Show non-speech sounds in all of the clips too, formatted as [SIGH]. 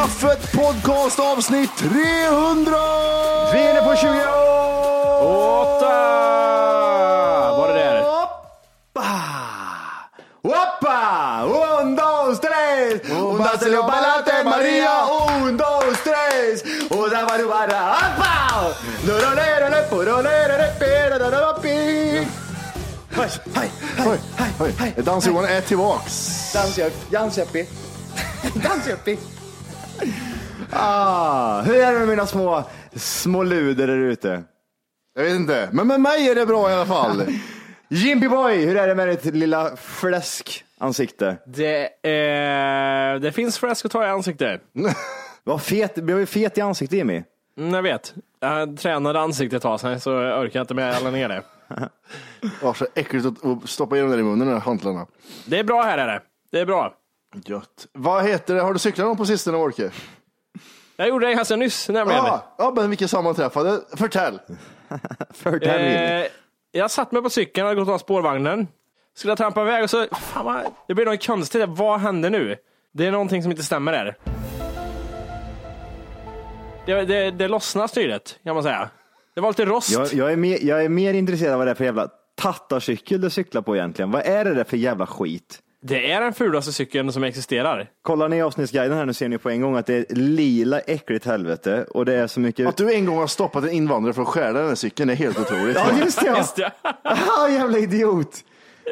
Gaffet podcast avsnitt 300! Vi är inne på 28! Var det där? Hoppa! Un, dos, tres! Un vacío palate, Maria! Un, dos, tres! Och där var du bara hoppa! Lorolere, porolere, perororopi. Hej, hej, hej, hej, hej. Dans-Johan är tillbaks. Dansjappi. Dansjappi. Ah, hur är det med mina små, små luder där ute? Jag vet inte, men med mig är det bra i alla fall. [LAUGHS] Jimpy boy, hur är det med ditt lilla fläskansikte? Det, eh, det finns fläsk att ta i ansiktet. [LAUGHS] Vad fet, blev du fet i ansiktet Jimmy? Mm, jag vet. Jag tränade ansiktet ett tag sedan så jag orkar inte med alla ner det. [LAUGHS] Var så äckligt att stoppa in dem där i munnen, de hantlarna. Det är bra här är det. Det är bra. Gött. Vad heter det? Har du cyklat någon på sistone, Orke? Jag gjorde det ganska nyss nämligen. Ja, ja, men vilka sammanträffade? Förtäll. [LAUGHS] Förtäll. Eh, jag satt mig på cykeln, hade gått av spårvagnen. Skulle jag trampa iväg och så, fan vad, det blir något konstigt. Vad händer nu? Det är någonting som inte stämmer där. Det, det, det lossnar styret, kan man säga. Det var lite rost. Jag, jag, är mer, jag är mer intresserad av vad det är för jävla tattarcykel du cyklar på egentligen. Vad är det där för jävla skit? Det är den fulaste cykeln som existerar. Kollar ni avsnittsguiden här nu ser ni på en gång att det är lila äckligt helvete och det är så mycket. Att du en gång har stoppat en invandrare för att stjäla den här cykeln är helt otroligt. Ja just det ja! Just det. Aha, jävla idiot!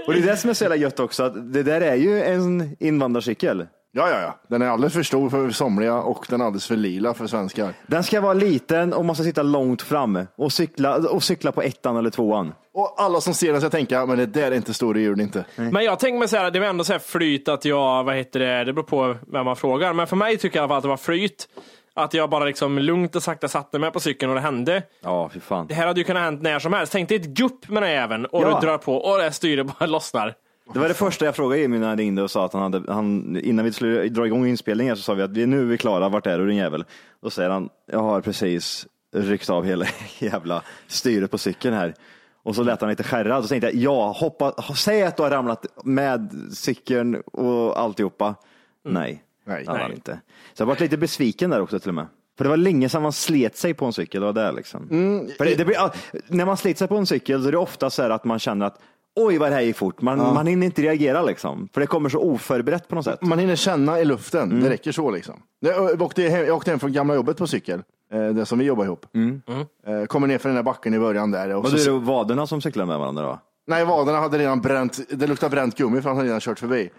Och det är det som är så jävla gött också, att det där är ju en invandrarcykel. Ja, ja, ja. Den är alldeles för stor för somliga och den är alldeles för lila för svenskar. Den ska vara liten och måste sitta långt fram och cykla, och cykla på ettan eller tvåan. Och alla som ser den ska tänka, men det där är inte stora djur, inte. Men jag tänker mig så här, det var ändå så här flyt att jag, vad heter det, det beror på vem man frågar. Men för mig tycker jag i alla fall att det var flyt. Att jag bara liksom lugnt och sakta satte mig på cykeln och det hände. Ja, fy fan. Det här hade ju kunnat hänt när som helst. Tänk dig ett gupp med den här jäveln och Ja. du drar på och det styret bara lossnar. Det var det första jag frågade Jimmy när han ringde och sa att han hade, han, innan vi skulle dra igång inspelningen så sa vi att vi, nu är vi klara, vart är du din jävel? Då säger han, jag har precis ryckt av hela [LAUGHS] jävla styret på cykeln här. Och så lät han lite skärrad och så tänkte jag, ja, hoppa, säg att du har ramlat med cykeln och alltihopa. Nej, Nej. det hade han Nej. inte. Så jag var lite besviken där också till och med. För det var länge sedan man slet sig på en cykel, det var det liksom. För det, det blir, när man sliter sig på en cykel så är det ofta så här att man känner att oj vad det här gick fort. Man, man hinner inte reagera liksom. För det kommer så oförberett på något sätt. Man hinner känna i luften, Mm. det räcker så liksom. Jag åkte, hem, jag åkte hem från gamla jobbet på cykel, eh, det som vi jobbar ihop. Eh, Kommer ner för den där backen i början där. Och Mm. Så, det vaderna som cyklar med varandra då? Nej, vaderna hade redan bränt, det luktade bränt gummi för han hade redan kört förbi.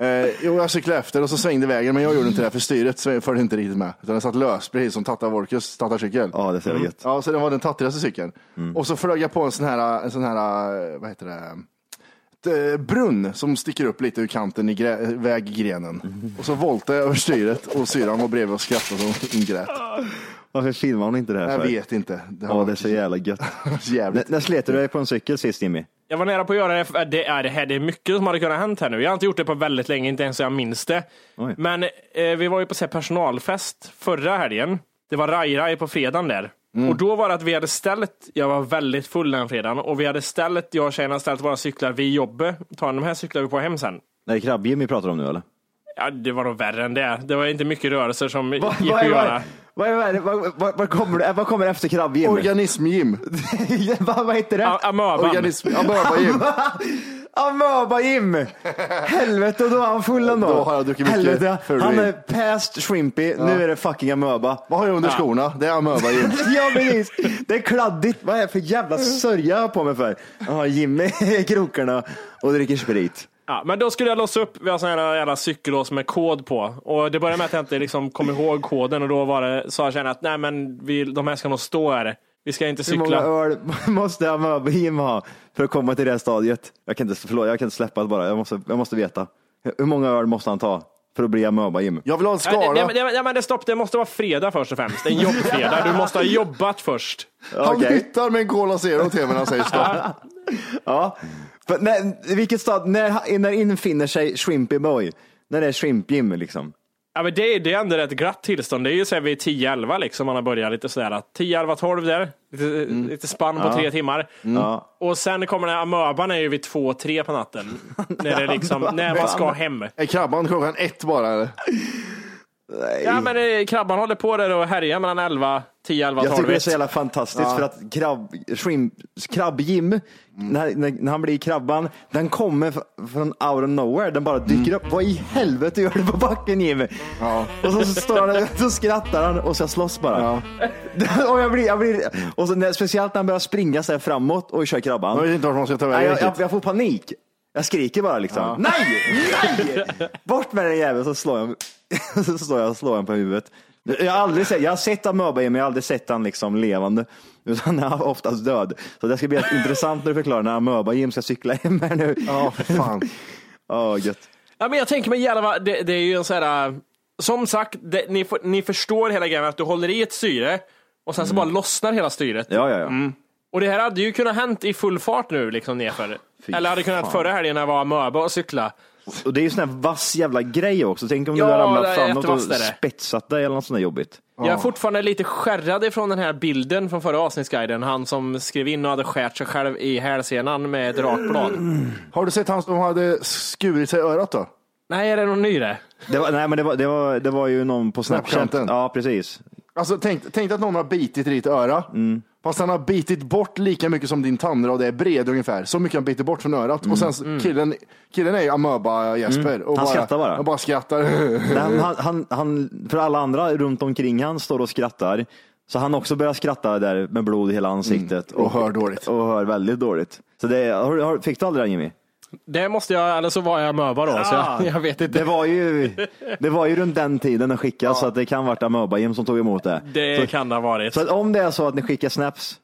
Eh, jo, jag cyklade efter och så svängde vägen, men jag gjorde inte det för styret följde inte riktigt med. Utan den satt lös, precis som Tata Wolkers tattarcykel. Ja, det ser jag gött. Ja, så det var den tattrigaste cykeln. Och så flög jag på en sån här, en sån här vad heter det, eh, brunn som sticker upp lite ur kanten i grä, väggrenen. Och så voltade jag över styret och syrran var bredvid och skrattade och hon grät. [LAUGHS] Varför filmar hon inte det här Jag för? vet inte. Det, har det är så jävla gött. [LAUGHS] N- när slet du dig på en cykel sist Jimmy? Jag var nära på att göra det. Det är, det, här, det är mycket som hade kunnat hänt här nu. Jag har inte gjort det på väldigt länge, inte ens så jag minns det. Oj. Men eh, vi var ju på så här, personalfest förra helgen. Det var raj-raj på fredagen där. Och då var det att vi hade ställt, jag var väldigt full den fredagen, och vi hade ställt, jag och tjejerna hade ställt våra cyklar vid jobbet. Ta de här cyklar vi på hem sen. Är det krabb-Jimmy pratar om nu eller? Ja, det var nog värre än det. Det var inte mycket rörelser som [LAUGHS] gick Vad att är- göra. Vad är- vad vad- vad- vad kommer vad kommer efter krabb-Jimmy? Organism-Jim. [LAUGHS] Vad vad heter det? Amöban. Organism, amöba-Jim. [LAUGHS] Amöba-Jim! Helvete, och då är han full ändå. Då har jag druckit mycket Helvete, han är past shrimpy, nu är det fucking amöba. Vad har jag under skorna? Det är amöba-Jim. [LAUGHS] Ja precis, det är kladdigt. Vad är det för jävla sörja jag har på mig för? Ja, Jimmy i krokarna och dricker sprit. Ja, men då skulle jag låsa upp, vi har sån här jävla cykellås med kod på. Och det började med att jag inte liksom kom ihåg koden och då var det, sa jag att nej men vi, de här ska nog stå här. Vi ska inte Hur många cykla. öl måste amöba-Jim ha för att komma till det här stadiet? Jag kan inte, förlåt, jag kan inte släppa det bara. Jag måste, jag måste veta. Hur många öl måste han ta för att bli amöba-Jim? Jag vill ha en Nej, nej, skala. nej, nej, nej, men det stopp, det måste vara fredag först och främst. En jobbfredag. Du måste ha [LAUGHS] jobbat först. Han Okej. hittar med en Cola Zero till mig när han säger stopp. [LAUGHS] Ja. För när, vilket stad, när, när infinner sig Shrimpy Boy? När det är Shrimp Jim liksom? Ja, men det, det är ändå ett glatt tillstånd. Det är ju så här vid 10-11 liksom man har börjat lite sådär. 10-11-12 där. Lite, lite spann på tre timmar. Ja. Och sen kommer den här amöban är ju vid 2-3 på natten. [LAUGHS] när, det liksom, när man ska hem. Är krabban klockan ett bara eller? Ja men eh, krabban håller på där och härjar mellan 11, 10, 11, Jag 12. tycker det är så jävla fantastiskt för att krabb, shrimp, krabb-Jim, när, när, när han blir krabban, den kommer från out of nowhere. Den bara dyker upp. Vad i helvete gör du på backen Jim? Ja. Och så, så står han så skrattar han och så slåss bara. [LAUGHS] och jag blir, jag blir, och så när, speciellt när han börjar springa så här framåt och kör krabban. Jag vet inte vart man ska ta Nej, vägen jag, jag, jag får panik. Jag skriker bara liksom. Nej! Nej! Bort med den jäveln så slår jag, [LAUGHS] så slår jag, slår jag på huvudet. Jag har aldrig sett, jag har sett amöba men jag har aldrig sett han liksom levande. [LAUGHS] Utan han är oftast död. Så det ska bli intressant när du förklarar när amöba Jim ska cykla hem här nu. Ja, för fan. [LAUGHS] Ja, gött. Ja, men jag tänker mig jävlar det, det är ju en sån här, äh, som sagt, det, ni, får- ni förstår hela grejen att du håller i ett styre och sen så bara lossnar hela styret. Ja, ja, ja. Och det här hade ju kunnat hänt i full fart nu liksom nerför. Fy Eller hade kunnat fan. förra helgen när jag var amöba och cykla. Och det är ju sån här vass jävla grej också. Tänk om Ja, du har det ramlat är framåt och jättevasst är det. spetsat dig eller något sånt där jobbigt. Jag är fortfarande lite skärrad ifrån den här bilden från förra avsnittsguiden. Han som skrev in och hade skärt sig själv i hälsenan med ett rakblad. Har du sett han som hade skurit sig i örat då? Nej, är det någon ny det? Det var, nej, men det var, det, var, det var ju någon på Snapchat. Snapchaten. Ja, precis. Alltså tänk, tänk att någon har bitit i ditt öra. Mm. Fast han har bitit bort lika mycket som din tandrad är bred ungefär. Så mycket han biter bort från örat. Och sen killen, killen är ju amöba Jesper. Och Mm. Han skrattar bara. Och bara skrattar. Nej, han, han, han, för alla andra runt omkring han står och skrattar. Så han också börjar skratta där med blod i hela ansiktet. och hör dåligt. Och hör väldigt dåligt. Så det, har, har, fick du aldrig det Jimmy? Det måste jag, eller så var jag amöba då. Så jag, jag vet inte. Det var ju, det var ju runt den tiden den skickades så att det kan ha varit amöba som tog emot det. Det så, kan det ha varit. så om det är så att ni skickar snaps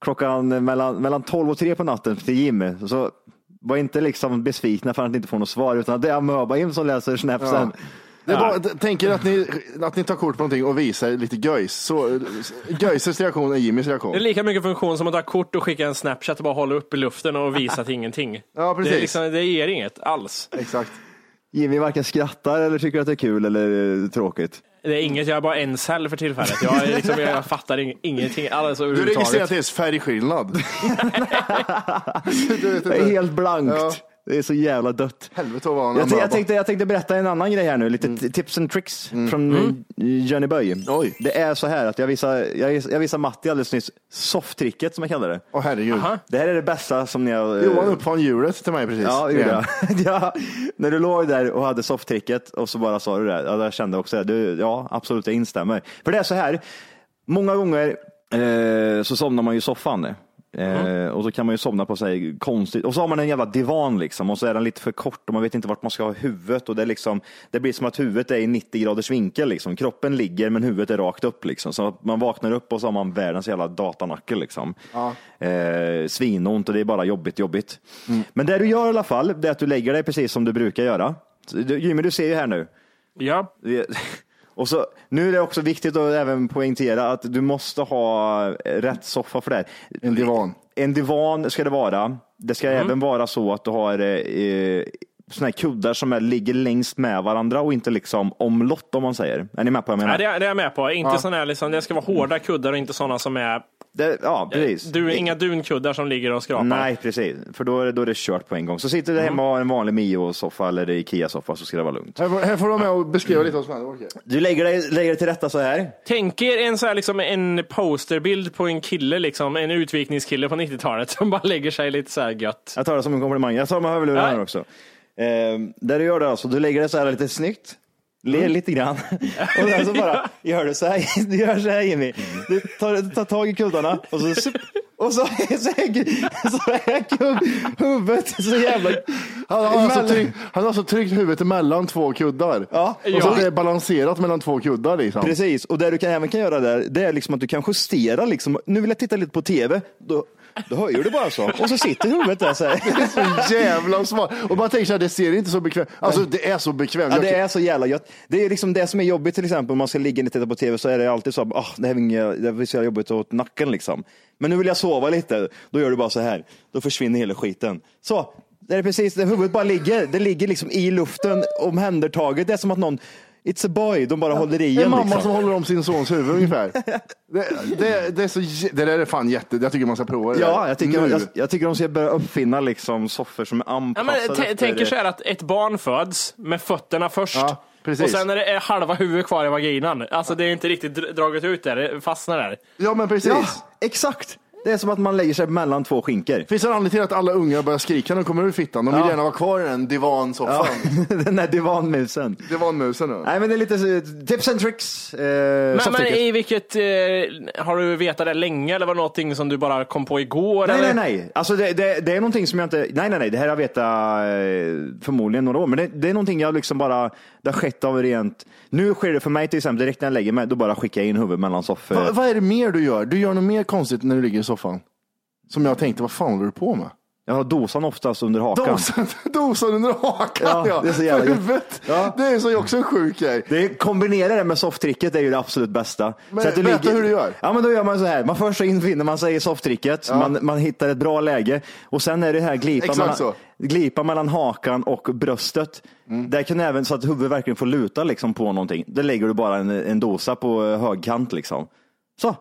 klockan mellan, mellan 12 och 3 på natten till Jimmy så var inte liksom besvikna för att ni inte får något svar utan det är amöba som läser snapsen. Det är bara, tänker att ni, att ni tar kort på någonting och visar lite göjs. Så, göjses reaktion är Jimmys reaktion. Det är lika mycket funktion som att ta kort och skicka en snapchat och bara hålla upp i luften och visa till ingenting. [LAUGHS] Ja, precis. Det, är liksom, det ger inget alls. Exakt. Jimmy varken skrattar eller tycker att det är kul eller eh, tråkigt. Det är inget, jag är bara en cell för tillfället. Jag, är liksom, jag fattar ing, ingenting alls Du registrerar inte ens färgskillnad. du [LAUGHS] vet Det är helt blankt. Ja. Det är så jävla dött. Helvete vad han Jag, jag, tänkte, jag tänkte berätta en annan grej här nu, lite t- tips and tricks från eh, Johnny Boy. Oj. Det är så här att jag visade, jag, jag visade Matti alldeles nyss softtricket som jag kallar det. Åh herregud. Det här är det bästa som ni har... eh, Johan uppfann hjulet till mig precis. Ja, gjorde [LAUGHS] ja, när du låg där och hade softtricket och så bara sa du det. Ja, jag kände också det. Du, ja, absolut, jag instämmer. För det är så här, många gånger eh, så somnar man ju i soffan. Eh, Och så kan man ju somna på sig konstigt. Och så har man en jävla divan liksom och så är den lite för kort och man vet inte vart man ska ha huvudet. Och det, är liksom, det blir som att huvudet är i 90 graders vinkel. Liksom. Kroppen ligger men huvudet är rakt upp. Liksom. Så man vaknar upp och så har man världens jävla datanacke. Liksom. Eh, svinont och det är bara jobbigt, jobbigt. Men det du gör i alla fall, det är att du lägger dig precis som du brukar göra. Jimmy, du ser ju här nu. Ja. [LAUGHS] Och så, nu är det också viktigt att även poängtera att du måste ha rätt soffa för det här. En divan. En divan ska det vara. Det ska Mm. även vara så att du har eh, såna här kuddar som är, ligger längst med varandra och inte liksom omlott om man säger. Är ni med på vad jag menar? Nej, det, är, det är jag med på. Inte sån här, liksom, det ska vara hårda kuddar och inte sådana som är Det, ja, precis. du, inga dunkuddar som ligger och skrapar. Nej, precis. För då är, det, då är det kört på en gång. Så sitter du hemma och har en vanlig Mio-soffa eller Ikea-soffa så ska det vara lugnt. Här, får- här får du vara med och beskriva lite vad som händer. Okej. Du lägger dig, lägger dig till rätta så här. Tänk er en, så här, liksom, en posterbild på en kille, liksom, en utvikningskille på 90-talet som bara lägger sig lite så här gött. Jag tar det som en komplimang. Jag tar med hörlurarna här också. Eh, där du gör det alltså, du lägger det så här lite snyggt. Ler Mm. lite grann. [LAUGHS] Och sen så bara gör du så här, du gör så här Jimmy. Du tar, tar tag i kuddarna och så, sup, och så, så, är, så är huvudet så jävla... Han har, alltså tryckt, han har alltså tryckt huvudet emellan två kuddar. Ja. Och så Ja. det är balanserat mellan två kuddar liksom. Precis, och det du kan, även kan göra där, det är liksom att du kan justera. Liksom. Nu vill jag titta lite på tv. Då, då höjer du bara så. Och så sitter huvudet där så här. Så jävla smart. Och man tänker så här, det ser inte så bekvämt. Alltså det är så bekvämt. Ja, det är så jävla gött. Det är liksom det som är jobbigt till exempel om man ska ligga och titta på tv så är det alltid så ah, det här är inget, det är så jävla jobbigt åt nacken liksom. Men nu vill jag sova lite, då gör du bara så här. Då försvinner hela skiten. Så, det är precis där huvudet bara ligger. Det ligger liksom i luften, omhändertaget. Det är som att någon, it's a boy, de bara håller i Det är en. mamma Liksom. som håller om sin sons huvud ungefär. [LAUGHS] Det, det, det, är så, det där är fan jätte, jag tycker man ska prova det Ja, jag tycker, Nu. jag, jag tycker de ska börja uppfinna liksom soffor som är Ja, anpassade men, t- efter- tänk er så här att ett barn föds med fötterna först. Ja, precis. och sen är det halva huvudet kvar i vaginan. Alltså det är inte riktigt dr- draget ut där, det fastnar där. Ja men precis. Ja, exakt. Det är som att man lägger sig mellan två skinkor. Finns det en anledning till att alla unga börjar skrika när de kommer ur fittan? De vill Ja. gärna vara kvar i den divansoffan. [LAUGHS] Den där divanmusen. Divanmusen. då. Nej, men det är lite tips and tricks. Eh, Men, men i vilket, eh, har du vetat det länge eller var det någonting som du bara kom på igår? Nej, eller? nej, nej. Alltså det, det, det är någonting som jag inte, nej, nej, nej, det här har jag vetat eh, förmodligen några år, men det, det är någonting jag liksom bara, det har skett av rent, nu sker det för mig till exempel, direkt när jag lägger mig, då bara skickar jag in huvudet mellan soffor. Va, vad är det mer du gör? Du gör något mer konstigt när du ligger i soffan? Som jag tänkte, vad fan håller du på med? Jag har dosan oftast under hakan. Dosan, [LAUGHS] dosan under hakan Ja, ja. det är så jävla huvudet. Ja. Det är så också en sjuk grej. Det kombinera det med softtricket är ju det absolut bästa. Men Så att du berätta hur du gör. Ja, men då gör man så här. Man först så infinner man sig i softtricket. Man, man hittar ett bra läge och sen är det här glipa, Exakt mellan, glipa mellan hakan och bröstet. Där kan du även så att huvudet verkligen får luta liksom på någonting. Där lägger du bara en, en dosa på eh, högkant liksom. Så.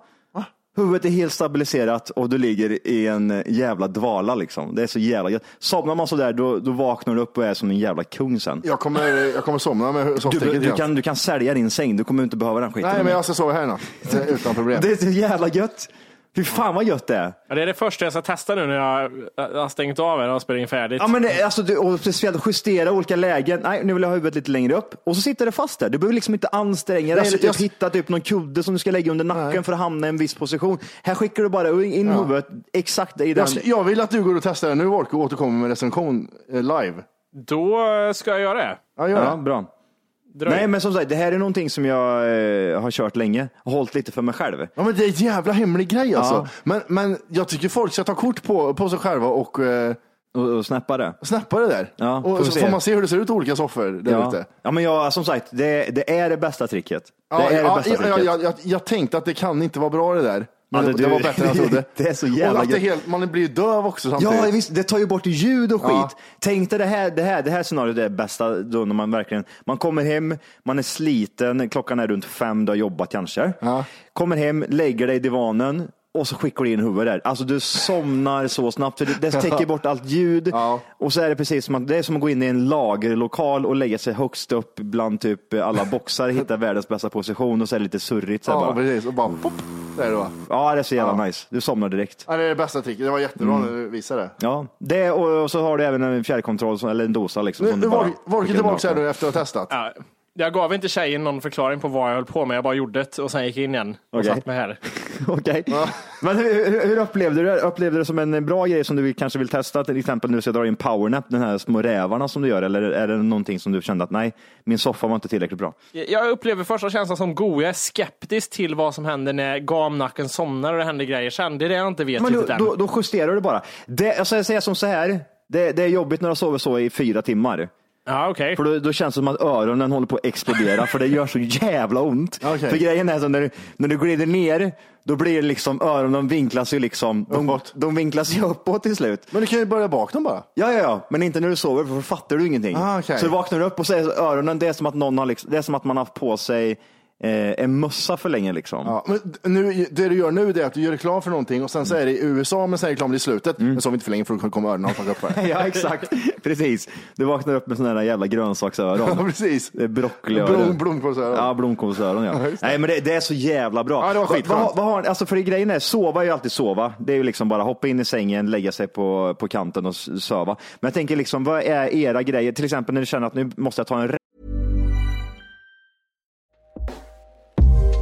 Huvudet är helt stabiliserat och du ligger i en jävla dvala liksom. Det är så jävla gött. Somnar man sådär då, då vaknar du upp och är som en jävla kung sen. Jag kommer, jag kommer somna med Du, sofftäcket du, igen. kan, du kan sälja din säng, du kommer inte behöva den skiten. Nej, men jag ska sova här i natt. [LAUGHS] Utan problem. Det är så jävla gött. Fy fan vad gött det är. Ja, det är det första jag ska testa nu när jag jag har stängt av här och spelat in färdigt. Ja, men det, alltså, du, och speciellt justera olika lägen. Nej, nu vill jag ha huvudet lite längre upp. Och så sitter det fast där. Du behöver liksom inte anstränga dig Jag- eller typ jag- hitta typ någon kudde som du ska lägga under nacken för att hamna i en viss position. Här skickar du bara in huvudet exakt i den. Jag, jag vill att du går och testar det nu Orko och återkommer med recension eh, live. Då ska jag göra det. Ja, gör Ja, det. bra. Dröj. Nej, men som sagt, det här är någonting som jag eh, har kört länge och hållit lite för mig själv. Ja, men det är en jävla hemlig grej alltså. Ja. Men, men jag tycker folk ska ta kort på, på sig själva och eh, Och, och snappa det. snappa det där. Ja, får och så se. får man se hur det ser ut i olika soffor där Ja. ute. ja, men jag, som sagt, det, det är det bästa tricket. Det Ja, är det ja, bästa jag, tricket. jag, jag, jag tänkte att det kan inte vara bra det där. Men det, det- var bättre än jag trodde. [LAUGHS] det är så jävla och att det helt, Man blir ju döv också samtidigt. Ja, visst, det tar ju bort ljud och skit. Ja. Tänk dig det här, det här, det här scenariot är det bästa då när man verkligen, man kommer hem, man är sliten, klockan är runt fem, du har jobbat kanske. Ja. Kommer hem, lägger dig i divanen och så skickar du in huvudet där. Alltså du somnar så snabbt, för det, täcker [LAUGHS] bort allt ljud. Ja. Och så är det precis som att, det är som att gå in i en lagerlokal och lägga sig högst upp bland typ alla boxar, hitta världens bästa position och så är det lite surrigt. Så här Ja, bara. precis. Och bara pop, där är det va. Ja, det är så jävla Ja. nice. Du somnar direkt. Ja, det är det bästa tricket. Det var jättebra när du visade det. Ja, det och, och så har du även en fjärrkontroll, som- eller en dosa liksom. Nu, som nu du bara Volker Volker skickar tillbaka här nu efter att ha testat. Ja, jag gav inte tjejen någon förklaring på vad jag höll på med. Jag bara gjorde det och sen gick jag in igen och Okej. satt mig här. [LAUGHS] Okej. Men hur, hur, upplevde du det? Upplevde du det som en bra grej som du kanske vill testa? Till exempel du ska dra in powernap, den här små rävarna som du gör. Eller är det någonting som du kände att nej, min soffa var inte tillräckligt bra? Jag upplever första känslan som god. Jag är skeptisk till vad som händer när gamnacken somnar och det händer grejer sen. Det är det jag inte vet Men riktigt då, än. då, då justerar du bara. Det, alltså jag säger som så här, det, det är jobbigt när du sover så i fyra timmar. Ja, okej. För då, då känns det som att öronen håller på att explodera för det gör så jävla ont. [LAUGHS] Okej. För grejen är så när du, när du glider ner, då blir det liksom öronen vinklas ju liksom, de, de vinklas ju uppåt till slut. Men du kan ju börja bak dem bara. Ja, ja, ja, men inte när du sover för då fattar du ingenting. Ah, okej. Så du vaknar upp och så är öronen, det är som att någon har, liksom, det är som att man har haft på sig eh, en mössa för länge liksom. Ja, men nu, det du gör nu är att du gör reklam för någonting och sen så är det i USA men sen är reklamen i slutet. Men så har vi inte för länge för då kommer öronen fucka upp för det. [LAUGHS] Ja, exakt. Precis. Du vaknar upp med sådana där jävla [LAUGHS] Ja, grönsaksöron. precis. Det är broccoliöron. Blom, blomkålsöron. Ja, blomkålsöron ja. [LAUGHS] Ja. Nej men det, det är så jävla bra. Ja, det var skitskönt. vad, vad har, alltså för grejen är, sova är ju alltid sova. Det är ju liksom bara hoppa in i sängen, lägga sig på, på kanten och söva. Men jag tänker liksom, vad är era grejer? Till exempel när du känner att nu måste jag ta en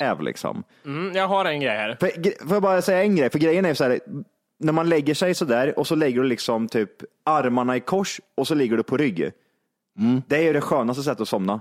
Äv liksom. Mm, jag har en grej här. För, får jag bara säga en grej? För grejen är så här, när man lägger sig så där och så lägger du liksom typ armarna i kors och så ligger du på rygg. Det är ju det skönaste sättet att somna.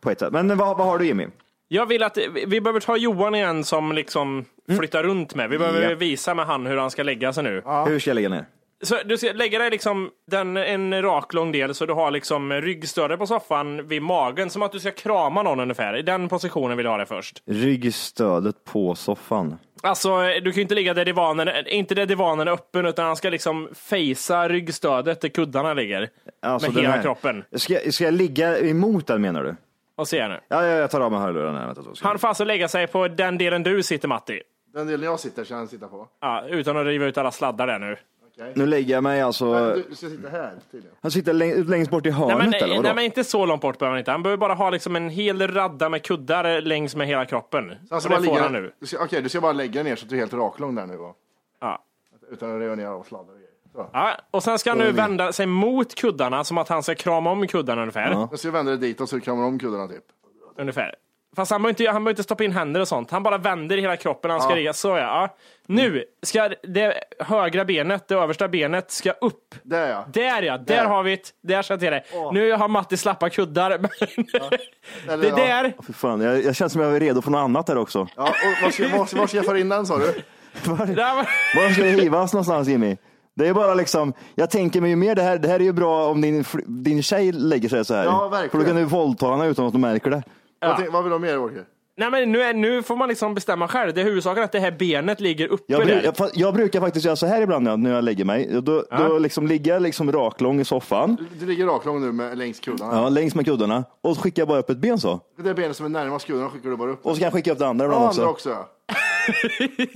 På ett sätt. Men vad, vad har du Jimmy? Jag vill att vi- behöver ta Johan igen som liksom flyttar runt med. Vi behöver Ja. visa med han hur han ska lägga sig nu. Hur ska jag lägga ner? Så du ska lägga dig liksom den, en rak lång del så du har liksom ryggstödet på soffan vid magen. Som att du ska krama någon ungefär. I den positionen vill jag ha det först. Ryggstödet på soffan. Alltså, du kan ju inte ligga där divanen, inte där divanen är öppen, utan han ska liksom facea ryggstödet där kuddarna ligger. Alltså med hela här- kroppen. Ska, jag- ska jag ligga emot den menar du? Och se här nu. Ja, ja, jag tar av mig hörlurarna. Vänta, så ska jag- Han får alltså lägga sig på den delen du sitter Matti. Den delen jag sitter kan jag sitta på. Ja, utan att riva ut alla sladdar där nu. Nu lägger jag mig alltså... Men Du, du ska sitta här tydligen. Han sitter läng- längst bort i Nej hörnet men, eller vadå? nej men inte så långt bort behöver han inte. Han behöver bara ha liksom en hel radda med kuddar längs med hela kroppen. Så ska bara det får ligga, han nu. Du ska, okej, du ska bara lägga ner så att du är helt raklång där nu. Va? Ja. Utan att riva ner och sladdar och grejer. Så. Ja, och sen ska han nu vända sig mot kuddarna som att han ska krama om kuddarna ungefär. Ska jag vända dig dit och så kramar om kuddarna typ. ungefär. Fast han behöver, inte, han behöver inte stoppa in händer och sånt. Han bara vänder hela kroppen. Han ska Ja. ligga så ja. ja. Nu ska det högra benet, det översta benet, ska upp. Där ja. Där ja, där, Där. har vi det. Där ska jag till det. Nu har Matti slappa kuddar. men Eller, det ja. där. Fy fan, jag, jag känner som jag är redo för något annat här också. Ja, och var, ska, var, var ska jag föra in den sa du? [LAUGHS] Var, var, ska det rivas någonstans Jimmy? Det är bara liksom, jag tänker mig ju mer det här, det här är ju bra om din, din tjej lägger sig så här. Ja, verkligen. För då kan du våldta henne utan att de märker det. Vad, tänk- vad vill du ha mer Åke? Nej men nu, är, nu får man liksom bestämma själv. Det är huvudsaken att det här benet ligger uppe Jag, där. jag, jag brukar faktiskt göra så här ibland när jag- när jag lägger mig. Då, då liksom ligger jag liksom raklång i soffan, Du ligger raklång nu med, längs kuddarna. ja, längs med kuddarna, och så skickar jag bara upp ett ben så. Det benet som är närmast kuddarna skickar du bara upp. Och så kan jag skicka upp det andra Ja, ibland andra också. också [LAUGHS] ja.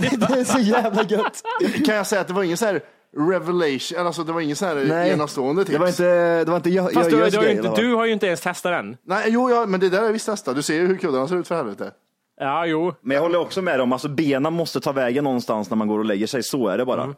Det är så jävla gött. Kan jag säga att det var ingen så här revelation, alltså det var ingen så här enastående tips? det var inte, det var inte jag, Fast jag du, görs du, har inte, du har ju inte ens testat den. Nej, jo, ja, men det där har jag visst testat. Du ser ju hur kuddarna ser ut för helvete. Ja, jo. Men jag håller också med om, alltså benen måste ta vägen någonstans när man går och lägger sig. Så är det bara.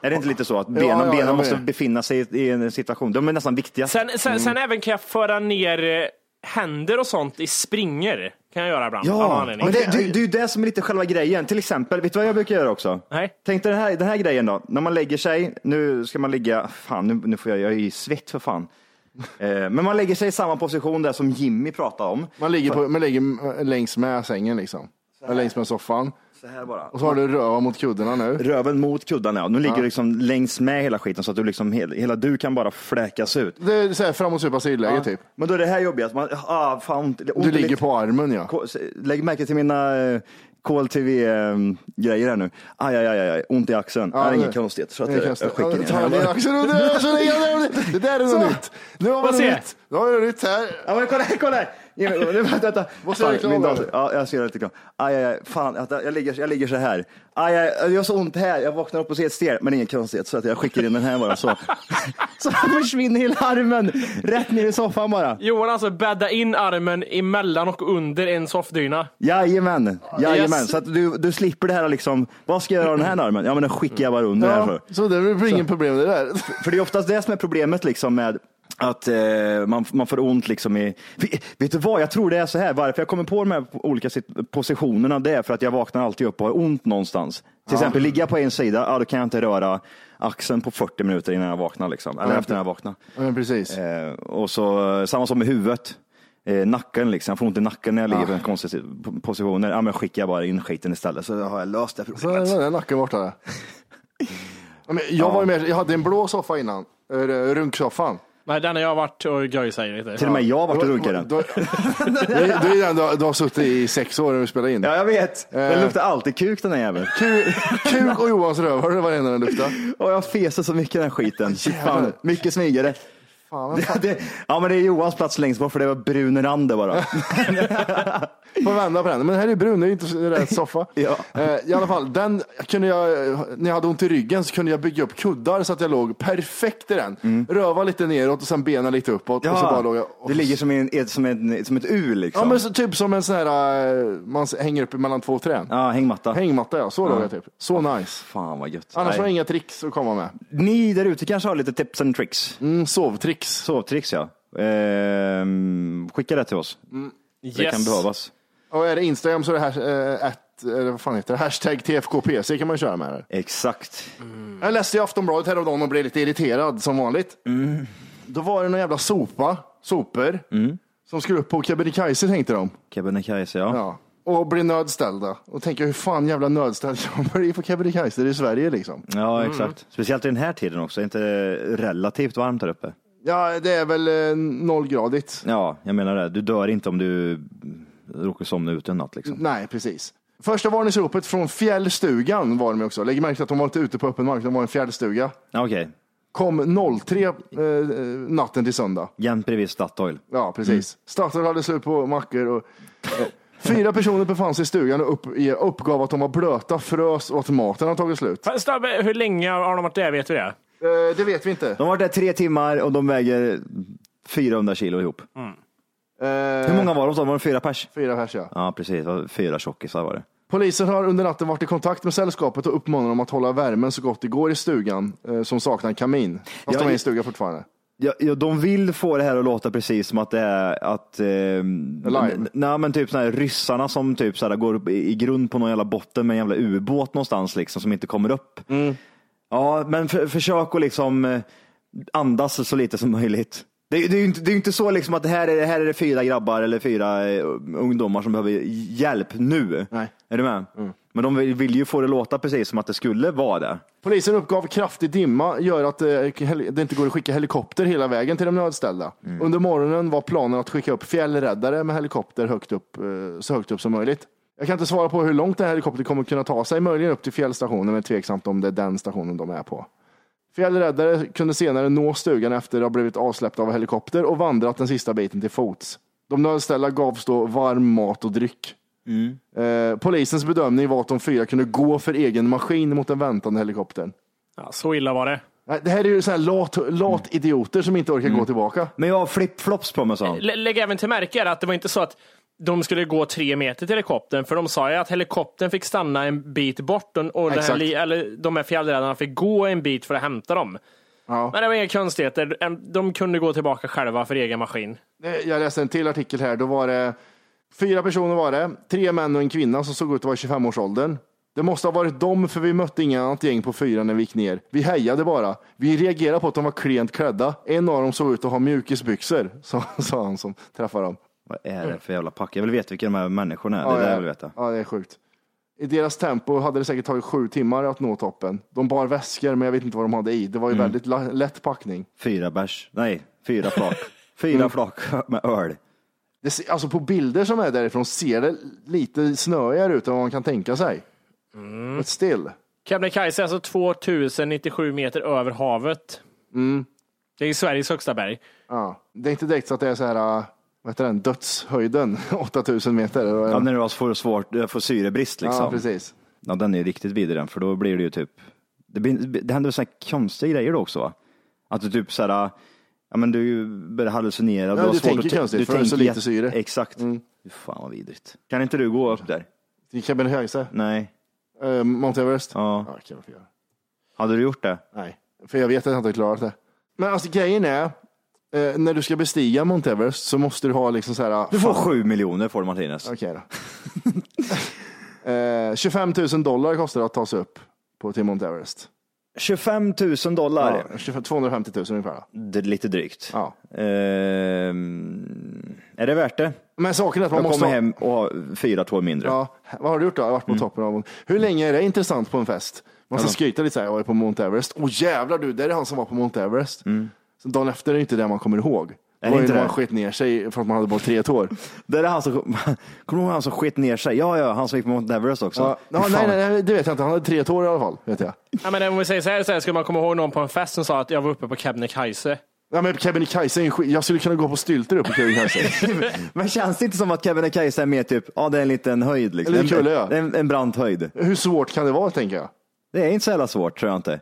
Är det inte lite så att benen, ja, jag benen måste befinna sig i en situation, de är nästan viktiga. Sen, sen, sen även kan jag föra ner eh, händer och sånt i springer. Kan jag göra ibland. Ja, men det, det, det är ju det som är lite själva grejen. Till exempel, vet du vad jag brukar göra också? Nej. Tänk dig den här, den här grejen då. När man lägger sig, nu ska man ligga, fan nu, nu får jag, jag är i svett för fan. [LAUGHS] Eh, men man lägger sig i samma position där som Jimmy pratade om. Man ligger, på, man ligger längs med sängen liksom. Eller längs med soffan. Så här bara. Och så har du röva mot kuddarna nu. Röven mot kuddarna, ja. Nu ligger du liksom längs med hela skiten så att du liksom, hela, du kan bara fläkas ut. Det är så här framåt supa sidläge typ. Men då är det här jobbigt, att man, ah, fan, ont, ont Du ligger lite- på armen ja. K- Lägg märke till mina eh, KLTV-grejer här nu. Aj, aj, aj, aj, ont i axeln. Ja, det är inget konstigt. Så att jag, jag konstigt. skickar ner ta ner axeln och [LAUGHS] det- där är något nytt. Nu har vi något nytt. Nu har vi något nytt här. Ja, men kolla här, kolla här! Jimmy, nu, vänta, vänta. [LAUGHS] Måste jag reklam dator. Ja, jag ser lite reklam. Aj, aj, aj. Fan, jag, ligger, jag ligger så här. Aj, aj, jag har så ont här. Jag vaknar upp och ser ett stel, men ingen konstigt. Så att jag skickar in den här bara. Så, [LAUGHS] så försvinner hela armen rätt ner i soffan bara. Johan alltså bädda in armen emellan och under en soffdyna. Jajamän, jajamän. Yes. Så att du, du slipper det här liksom. Vad ska jag göra den här armen? Ja, men den skickar jag bara under här för. Ja, så det blir inget problem det där. För det är oftast det som är problemet liksom med att eh, man, man får ont liksom i... Vet- du vad, jag tror det är så här, varför jag kommer på de här olika sit- positionerna, det är för att jag vaknar alltid upp och har ont någonstans. Till exempel ligga på en sida, ja då kan jag inte röra axeln på 40 minuter innan jag vaknar liksom. Eller Ja, efter jag vaknar. Ja, precis. Eh, och så samma som med huvudet. Eh, nacken liksom, jag får ont i nacken när jag ligger på en konstig si- positioner. Ja men skickar jag bara in skiten istället så har jag löst det Så problemet. var den nacken borta. [LAUGHS] Ja, jag, var med, jag hade en blå soffa innan, eh, runksoffan. Nej, den har jag varit och göjsat i. Till och med jag har varit och runkat i den. Det [LAUGHS] är den du, har- du har suttit i sex år när vi spelar in. Ja, jag vet. Den Eh. luktar alltid kuk den här jäveln. Kuk, kuk och Johans röv, det var det enda den luktade. Och jag feser så mycket den här skiten. Fan, mycket smygare. Fan, vad Det, det, ja men det är Johans plats längst bort för det var brun rand det bara. [LAUGHS] Får vända på den. Men här är brun, det är inte rätt soffa. [LAUGHS] Ja. Eh, I alla fall, den kunde jag, när jag hade ont i ryggen så kunde jag bygga upp kuddar så att jag låg perfekt i den. Röva lite neråt och sen benen lite uppåt. Och så bara låg jag, det ligger som, en, som, en, som ett U liksom. Ja, men så, typ som en sån här, eh, man hänger upp mellan två trän. Ja, hängmatta. Hängmatta ja, så låg jag typ. Så nice. Fan vad gött. Annars Nej. var det inga tricks att komma med. Ni där ute kanske har lite tips and tricks. Mm, sovtricks. Sovtricks ja. Ehm, skicka det till oss. Det kan behövas. Och är det Instagram så är det här, eh, ett, eller vad fan heter det? Hashtag TFKPC kan man köra med det. Exakt. Jag läste i Aftonbladet häromdagen och blev lite irriterad som vanligt. Då var det någon jävla sopa, sopor, som skulle upp på Kebnekaise tänkte de. Kebnekaise ja. Ja. Och bli nödställda. Och tänka hur fan jävla nödställd jag blir på Kebnekaise, det i Sverige liksom. Ja, exakt. Speciellt i den här tiden också. Är inte det relativt varmt där uppe? Ja, det är väl eh, nollgradigt. Ja, jag menar det. Du dör inte om du råkar somna ute en natt liksom. Nej, precis. Första varningsropet från fjällstugan var de också. Lägg märke till att de var inte ute på öppen mark, de var en fjällstuga. Ja, Okej, Kom 03 eh, natten till söndag. jämt bredvid Statoil. Ja, precis. Statoil hade slut på mackor och eh, fyra personer befann sig i stugan och upp, i- uppgav att de var blöta, frös och att maten hade tagit slut. Fast, Stabbe, hur länge har de varit där? Vet vi det? Eh, det vet vi inte. De har varit där tre timmar och de väger 400 kilo ihop. Eh, Hur många var de? sa? Var det fyra pers? Fyra pers, ja. Ja, precis. Det var Fyra tjockisar var det. Polisen har under natten varit i kontakt med sällskapet och uppmanat dem att hålla värmen så gott det går i stugan eh, som saknar en kamin. Fast Ja, de är i en stuga fortfarande. Ja, ja, de vill få det här att låta precis som att det är att... Eh. Nej, men typ såna här ryssarna som typ så här, går upp i i grund på någon jävla botten med en jävla ubåt någonstans liksom som inte kommer upp. Ja, men för, försök att liksom eh, andas så lite som möjligt. Det, det är ju inte, det är inte så liksom att det här är, här är det fyra grabbar eller fyra eh, ungdomar som behöver hjälp nu. Nej. Är du med? Men de vill, vill ju få det låta precis som att det skulle vara det. Polisen uppgav kraftig dimma gör att eh, det inte går att skicka helikopter hela vägen till de nödställda. Under morgonen var planen att skicka upp fjällräddare med helikopter högt upp, så högt upp som möjligt. Jag kan inte svara på hur långt den här helikoptern kommer kunna ta sig, möjligen upp till fjällstationen, men tveksamt om det är den stationen de är på. Fjällräddare kunde senare nå stugan efter att ha blivit avsläppta av helikopter och vandrat den sista biten till fots. De nödställda gavs då varm mat och dryck. Eh, polisens bedömning var att de fyra kunde gå för egen maskin mot den väntande helikoptern. Ja, så illa var det. Det här är ju så här lat, lat idioter som inte orkar gå tillbaka. Men jag har flip-flops på mig sa Lägg även till märke att det var inte så att de skulle gå tre meter till helikoptern, för de sa ju att helikoptern fick stanna en bit bort och, den här, li- eller, de här fjällräddarna fick gå en bit för att hämta dem. Ja. Men det var inga konstigheter. De kunde gå tillbaka själva för egen maskin. Jag läste en till artikel här. Då var det fyra personer var det. Tre män och en kvinna som såg ut att vara i 25-årsåldern. Det måste ha varit dem för vi mötte inget annat gäng på fyra när vi gick ner. Vi hejade bara. Vi reagerade på att de var klent klädda. En av dem såg ut att ha mjukisbyxor, [LAUGHS] sa han som träffade dem. Vad är det för jävla pack? Jag vill veta vilka de här människorna är. Det är Ja, det ja. jag vill veta. Ja, det är sjukt. I deras tempo hade det säkert tagit sju timmar att nå toppen. De bar väskor, men jag vet inte vad de hade i. Det var ju Mm. väldigt la- lätt packning. Fyra bärs. Nej, fyra flak. [LAUGHS] Fyra flak med öl. Det, ser- alltså på bilder som är därifrån ser det lite snöigare ut än vad man kan tänka sig. Mm. But still. Kebnekaise är alltså 2097 meter över havet. Mm. Det är Sveriges högsta berg. Ja. Det är inte direkt så att det är så här, äh, vad heter den, dödshöjden, [LAUGHS] 8000 meter. Ja, när du får svårt, får syrebrist liksom. ja, precis. Ja, den är riktigt vidrig den, för då blir det ju typ, det, blir, det händer så här konstiga grejer då också va? Att du typ så här, ja men du börjar hallucinera. Ja, har du svårt tänker att- konstigt, du för är så tänker lite syre. Mm. Exakt. Fy Fan vad vidrigt. Kan inte du gå upp där? Till Kebnekaise, Nej. uh, Mount Everest. Ja. Ja, kan jag få göra. Hade du gjort det? Nej, för jag vet att jag inte klarat det. Men alltså grejen är, eh, när du ska bestiga Mount Everest så måste du ha liksom så här. Du får sju miljoner får du Martinez. Okej då. [LAUGHS] eh, 25 000 dollar kostar det att ta sig upp på till Mount Everest. 25 000 dollar. Ja, 25 250 000 ungefär. Det är lite drygt. Ja. Ehm, är det värt det? Men saken är att man Jag måste... kommer hem och har fyra tår mindre. Ja, vad har du gjort då? Jag har varit på toppen av... Hur länge är det intressant på en fest? Man ska skryta lite så här, jag var på Mount Everest. Åh jävlar du, där är han som var på Mount Everest. Så dagen efter är det inte det man kommer ihåg. Det Är var ju inte när man det? skit ner sig för att man hade bara tre tår. Det är han som, [LAUGHS] kommer du ihåg han som skit ner sig? Ja, ja, han som gick på Mount Everest också. Ja, ja, nej, nej, nej, det vet jag inte. Han hade tre tår i alla fall, vet jag. Ja, men om vi säger så här, så här ska man komma ihåg någon på en fest som sa att jag var uppe på Kebnekaise. Ja, men Kebnekaise är en skit. Jag skulle kunna gå på stylter upp på Kebnekaise. [LAUGHS] Men känns det inte som att Kebnekaise är mer typ, ja det är en liten höjd liksom. En kulle, ja. en, en, en brant höjd. Hur svårt kan det vara, tänker jag? Det är inte så jävla svårt tror jag inte.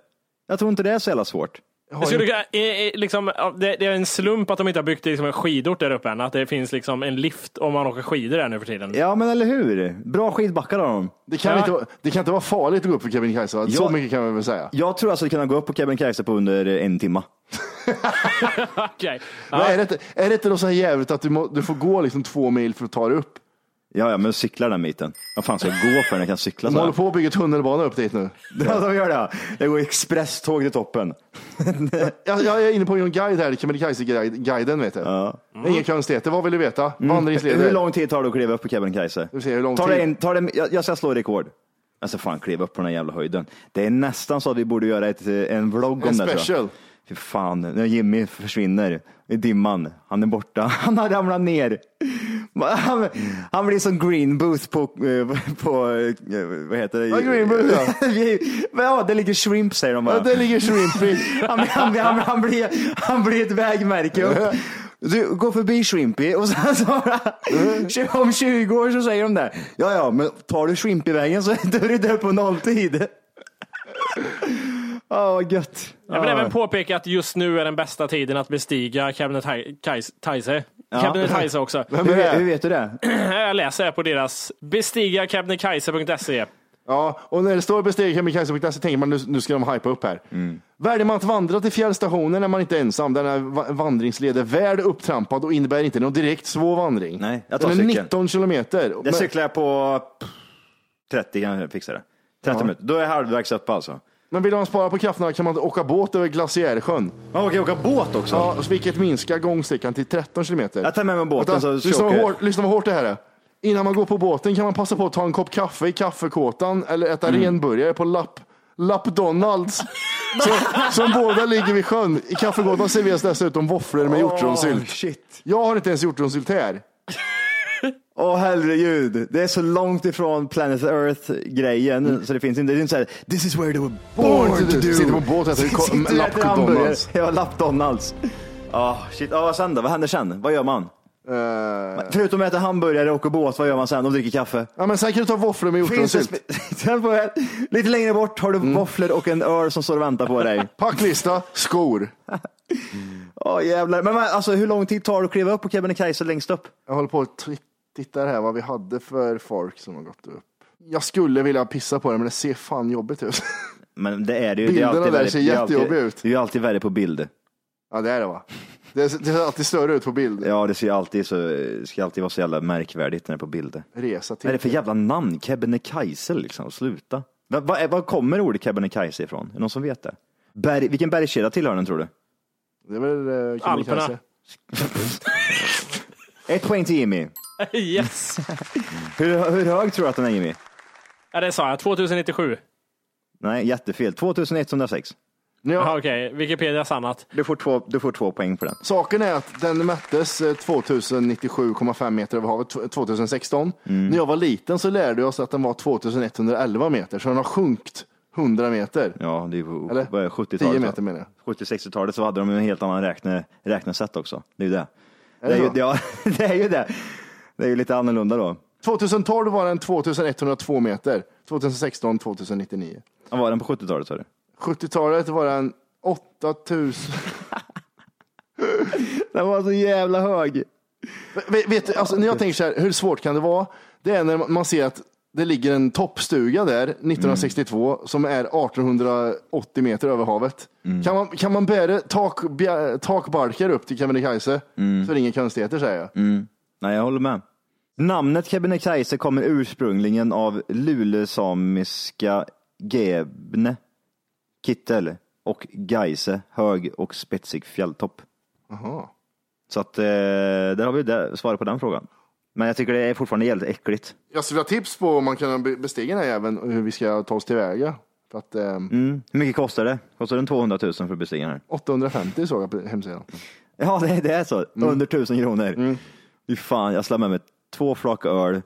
Jag tror inte det är så jävla svårt. Eh, eh, liksom, ja, det, är en slump att de inte har byggt liksom, en skidort där uppe än. Att det finns liksom en lift om man åker skidor där nu för tiden. Ja men eller hur? Bra skidbackar har de. Det kan, Ja. inte, vara- det kan inte vara farligt att gå upp för Kebnekaise, va? Så Ja. mycket kan vi väl säga. Jag tror alltså att kunna gå upp på Kebnekaise på under en timma. [LAUGHS] Okej. Men är, det inte, är det inte något så här jävligt att du, må, du får gå liksom två mil för att ta dig upp? Ja, ja, men cykla den biten. Vad fan ska jag gå för när jag kan cykla De så håller här? på att bygga tunnelbana upp dit nu. [LAUGHS] Ja, de gör det. ja. Det går expresståg till toppen. [LAUGHS] Jag, jag är inne på en guide här, Kebnekaise-guiden vet du. Ja. Inga konstigheter, vad vill du veta? Hur Vandringsleder? lång tid tar det att kliva upp på Kebnekaise? Du ser hur lång Tar tid. det en, tar det, jag, jag ska slå rekord. Alltså fan, kliva upp på den här jävla höjden. Det är nästan så att vi borde göra ett, eh, en vlogg om En det. tror jag. special. Fy fan, när Jimmy försvinner i dimman. Han är borta. [LAUGHS] Han har ramlat ner. Han, han blir som Green Booth på, eh, på eh, vad heter det? Ja, Green Booth, ja. [LAUGHS] Ja, det ligger shrimp säger de bara. Ja, där ligger Shrimpy. [LAUGHS] Han, han, han, han, blir, han blir ett vägmärke upp. Du, gå förbi Shrimpy och sen så om 20 år så säger de det. Ja, ja, men tar du Shrimpy-vägen så är du där på nolltid. Ja, vad gött. Jag vill även påpeka att just nu är den bästa tiden att bestiga Kebnekaise. Kebnekaise också. [LAUGHS] Vem Hur, det? hur vet du det? [CLEARS THROAT] Jag läser här på deras bestigakebnekaise.se. Ja, och när det står besteg Kebnekaise.se tänker man nu, nu ska de hypa upp här. Mm. Väljer man att vandra till fjällstationen är man inte ensam. Den här va- vandringsled är väl upptrampad och innebär inte någon direkt svår vandring. Nej, jag tar Den är cykeln. 19 kilometer. Det Men- cyklar jag på 30 kan jag fixa det. 30 minuter. Då är jag halvvägs upp alltså. Men vill man spara på krafterna kan man åka båt över Glaciärsjön. Man kan åka båt också. Ja, vilket minskar gångsträckan till 13 kilometer. Jag tar med mig båten Vänta, så lyssna, vad hårt, lyssna vad hårt det här är. Innan man går på båten kan man passa på att ta en kopp kaffe i kaffekåtan eller äta Mm. renburgare på Lapp, Lappdonalds. Så, som båda ligger vid sjön. I kaffekåtan serveras dessutom våfflor med hjortronsylt. Åh, shit. Jag har inte ens hjortronsylt här. Åh herregud, det är så långt ifrån Planet Earth-grejen så det finns inte, det är inte såhär, this is where they were born, Born to do." do. Sitter på båt och äter. Lappdonalds. Ja, Lappdonalds. Ja, shit. Ja, vad sen då? Vad händer sen? Vad gör man? Eh, Förutom att äta hamburgare och åka båt, vad gör man sen? Och dricker kaffe? ja, men sen kan du ta våfflor med hjortronsylt. [LAUGHS] Lite längre bort har du våfflor och en öl som står och väntar på dig. [LAUGHS] Packlista, skor. [LAUGHS] Åh jävlar. Men men, alltså hur lång tid tar det att kliva upp på Kebnekaise längst upp? Jag håller på att Tittar här vad vi hade för folk som har gått upp. Jag skulle vilja pissa på det, men det ser fan jobbigt ut. [LAUGHS] Men det är det ju. det är Bilderna alltid där värre- ser det är alltid- jättejobbiga ut. Det är ju alltid värre på bild. ja, det är det va? Det, ser alltid större ut på bild. Ja, det ser alltid så, ska alltid vara så jävla märkvärdigt när det är på bild. Resa till. Vad är det för jävla namn? Kebnekaise liksom, sluta. Vad va, vad kommer ordet Kebnekaise ifrån? Är det någon som vet det? Berg, vilken bergskedja tillhör den tror du? Det är väl eh, Alperna. [LAUGHS] Ett poäng till Jimmy. [LAUGHS] Yes! Hur, hur hög tror du att den är Jimmy? Ja, det sa jag. 2097. Nej, jättefel. 2106. Ja, Jaha, Okej, Wikipedia sannat. Du får två, du får två poäng på den. Saken är att den mättes eh, 2097,5 meter över havet t- 2016. Mm. När jag var liten så lärde jag oss att den var 2111 meter, så den har sjunkit 100 meter. Ja, det är ju Eller? vad är det, 70-talet. 10 va? meter menar jag. 70-60-talet så hade de en helt annan räkne, räknesätt också. Det är ju det. Är det, är ju, ja, [LAUGHS] det är ju det. Det är ju lite annorlunda då. 2012 var den 2102 meter, 2016 2099. Vad var den på 70-talet sa du? 70-talet var den 8000. [LAUGHS] Den var så jävla hög. vet, vet, alltså, när jag tänker så här, hur svårt kan det vara? Det är när man ser att det ligger en toppstuga där 1962 som är 1880 meter över havet. Kan, man, kan man bära tak, bja- takbalkar upp till Kebnekaise så är det inga konstigheter säger jag. Nej, jag håller med. Namnet Kebnekaise kommer ursprungligen av lulesamiska Gebne, kittel och Gaise, hög och spetsig fjälltopp. Jaha. Så att eh, där har vi det, svaret på den frågan. Men jag tycker det är fortfarande jävligt äckligt. Jag skulle vilja tips på om man kan be- bestiga den här jäveln och hur vi ska ta oss tillväga. För att, eh, Mm. Hur mycket kostar det? Kostar den 200 000 för att bestiga den här? 850 såg jag på hemsidan. Ja, det, det är så. Under 1000 kronor. Fy fan, jag släpper med mig två flak öl,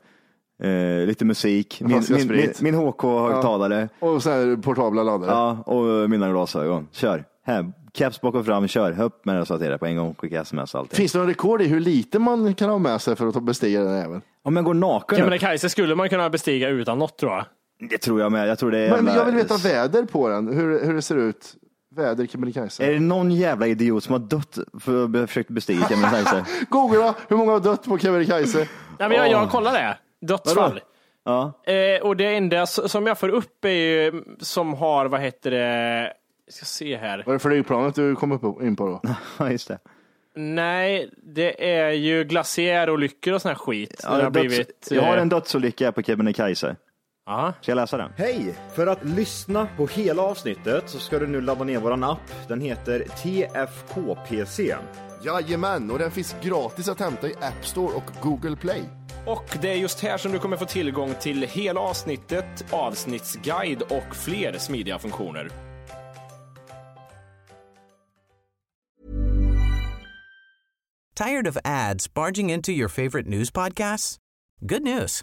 eh, lite musik, min, min, min, min HK-högtalare Och så här portabla laddare. ja, och mina glasögon. Kör. Här, caps bakom fram, kör. Upp med det så att det är på en gång. Skicka sms och allting. Finns det någon rekord i hur lite man kan ha med sig för att ta- bestiga den här jäveln? Om jag går naken Kebnekaise skulle man kunna bestiga utan något tror jag. det tror jag med. Jag tror det är Men jävla- jag vill veta väder på den, hur, hur det ser ut. Väder Kebnekaise. Är det någon jävla idiot som har dött för att ha försökt bestiga Kebnekaise? [LAUGHS] Googla, hur många har dött på Kebnekaise? Nej, men jag, jag kollar det. Dödsfall. Ja. Eh, och det enda som jag får upp är ju som har, vad heter det, jag ska se här. Var det flygplanet du kom upp in på då? [LAUGHS] ja, just det. Nej, det är ju glaciärolyckor och sån här skit. Ja, det har döds- blivit, Jag har eh, en dödsolycka på Kebnekaise. Ja. Ska jag läsa den? Hej! För att lyssna på hela avsnittet så ska du nu ladda ner våran app. Den heter TFKPC. Jajamän, och den finns gratis att hämta i App Store och Google Play. Och det är just här som du kommer få tillgång till hela avsnittet, avsnittsguide och fler smidiga funktioner. Tired of ads barging into your favorite news podcasts? Good news.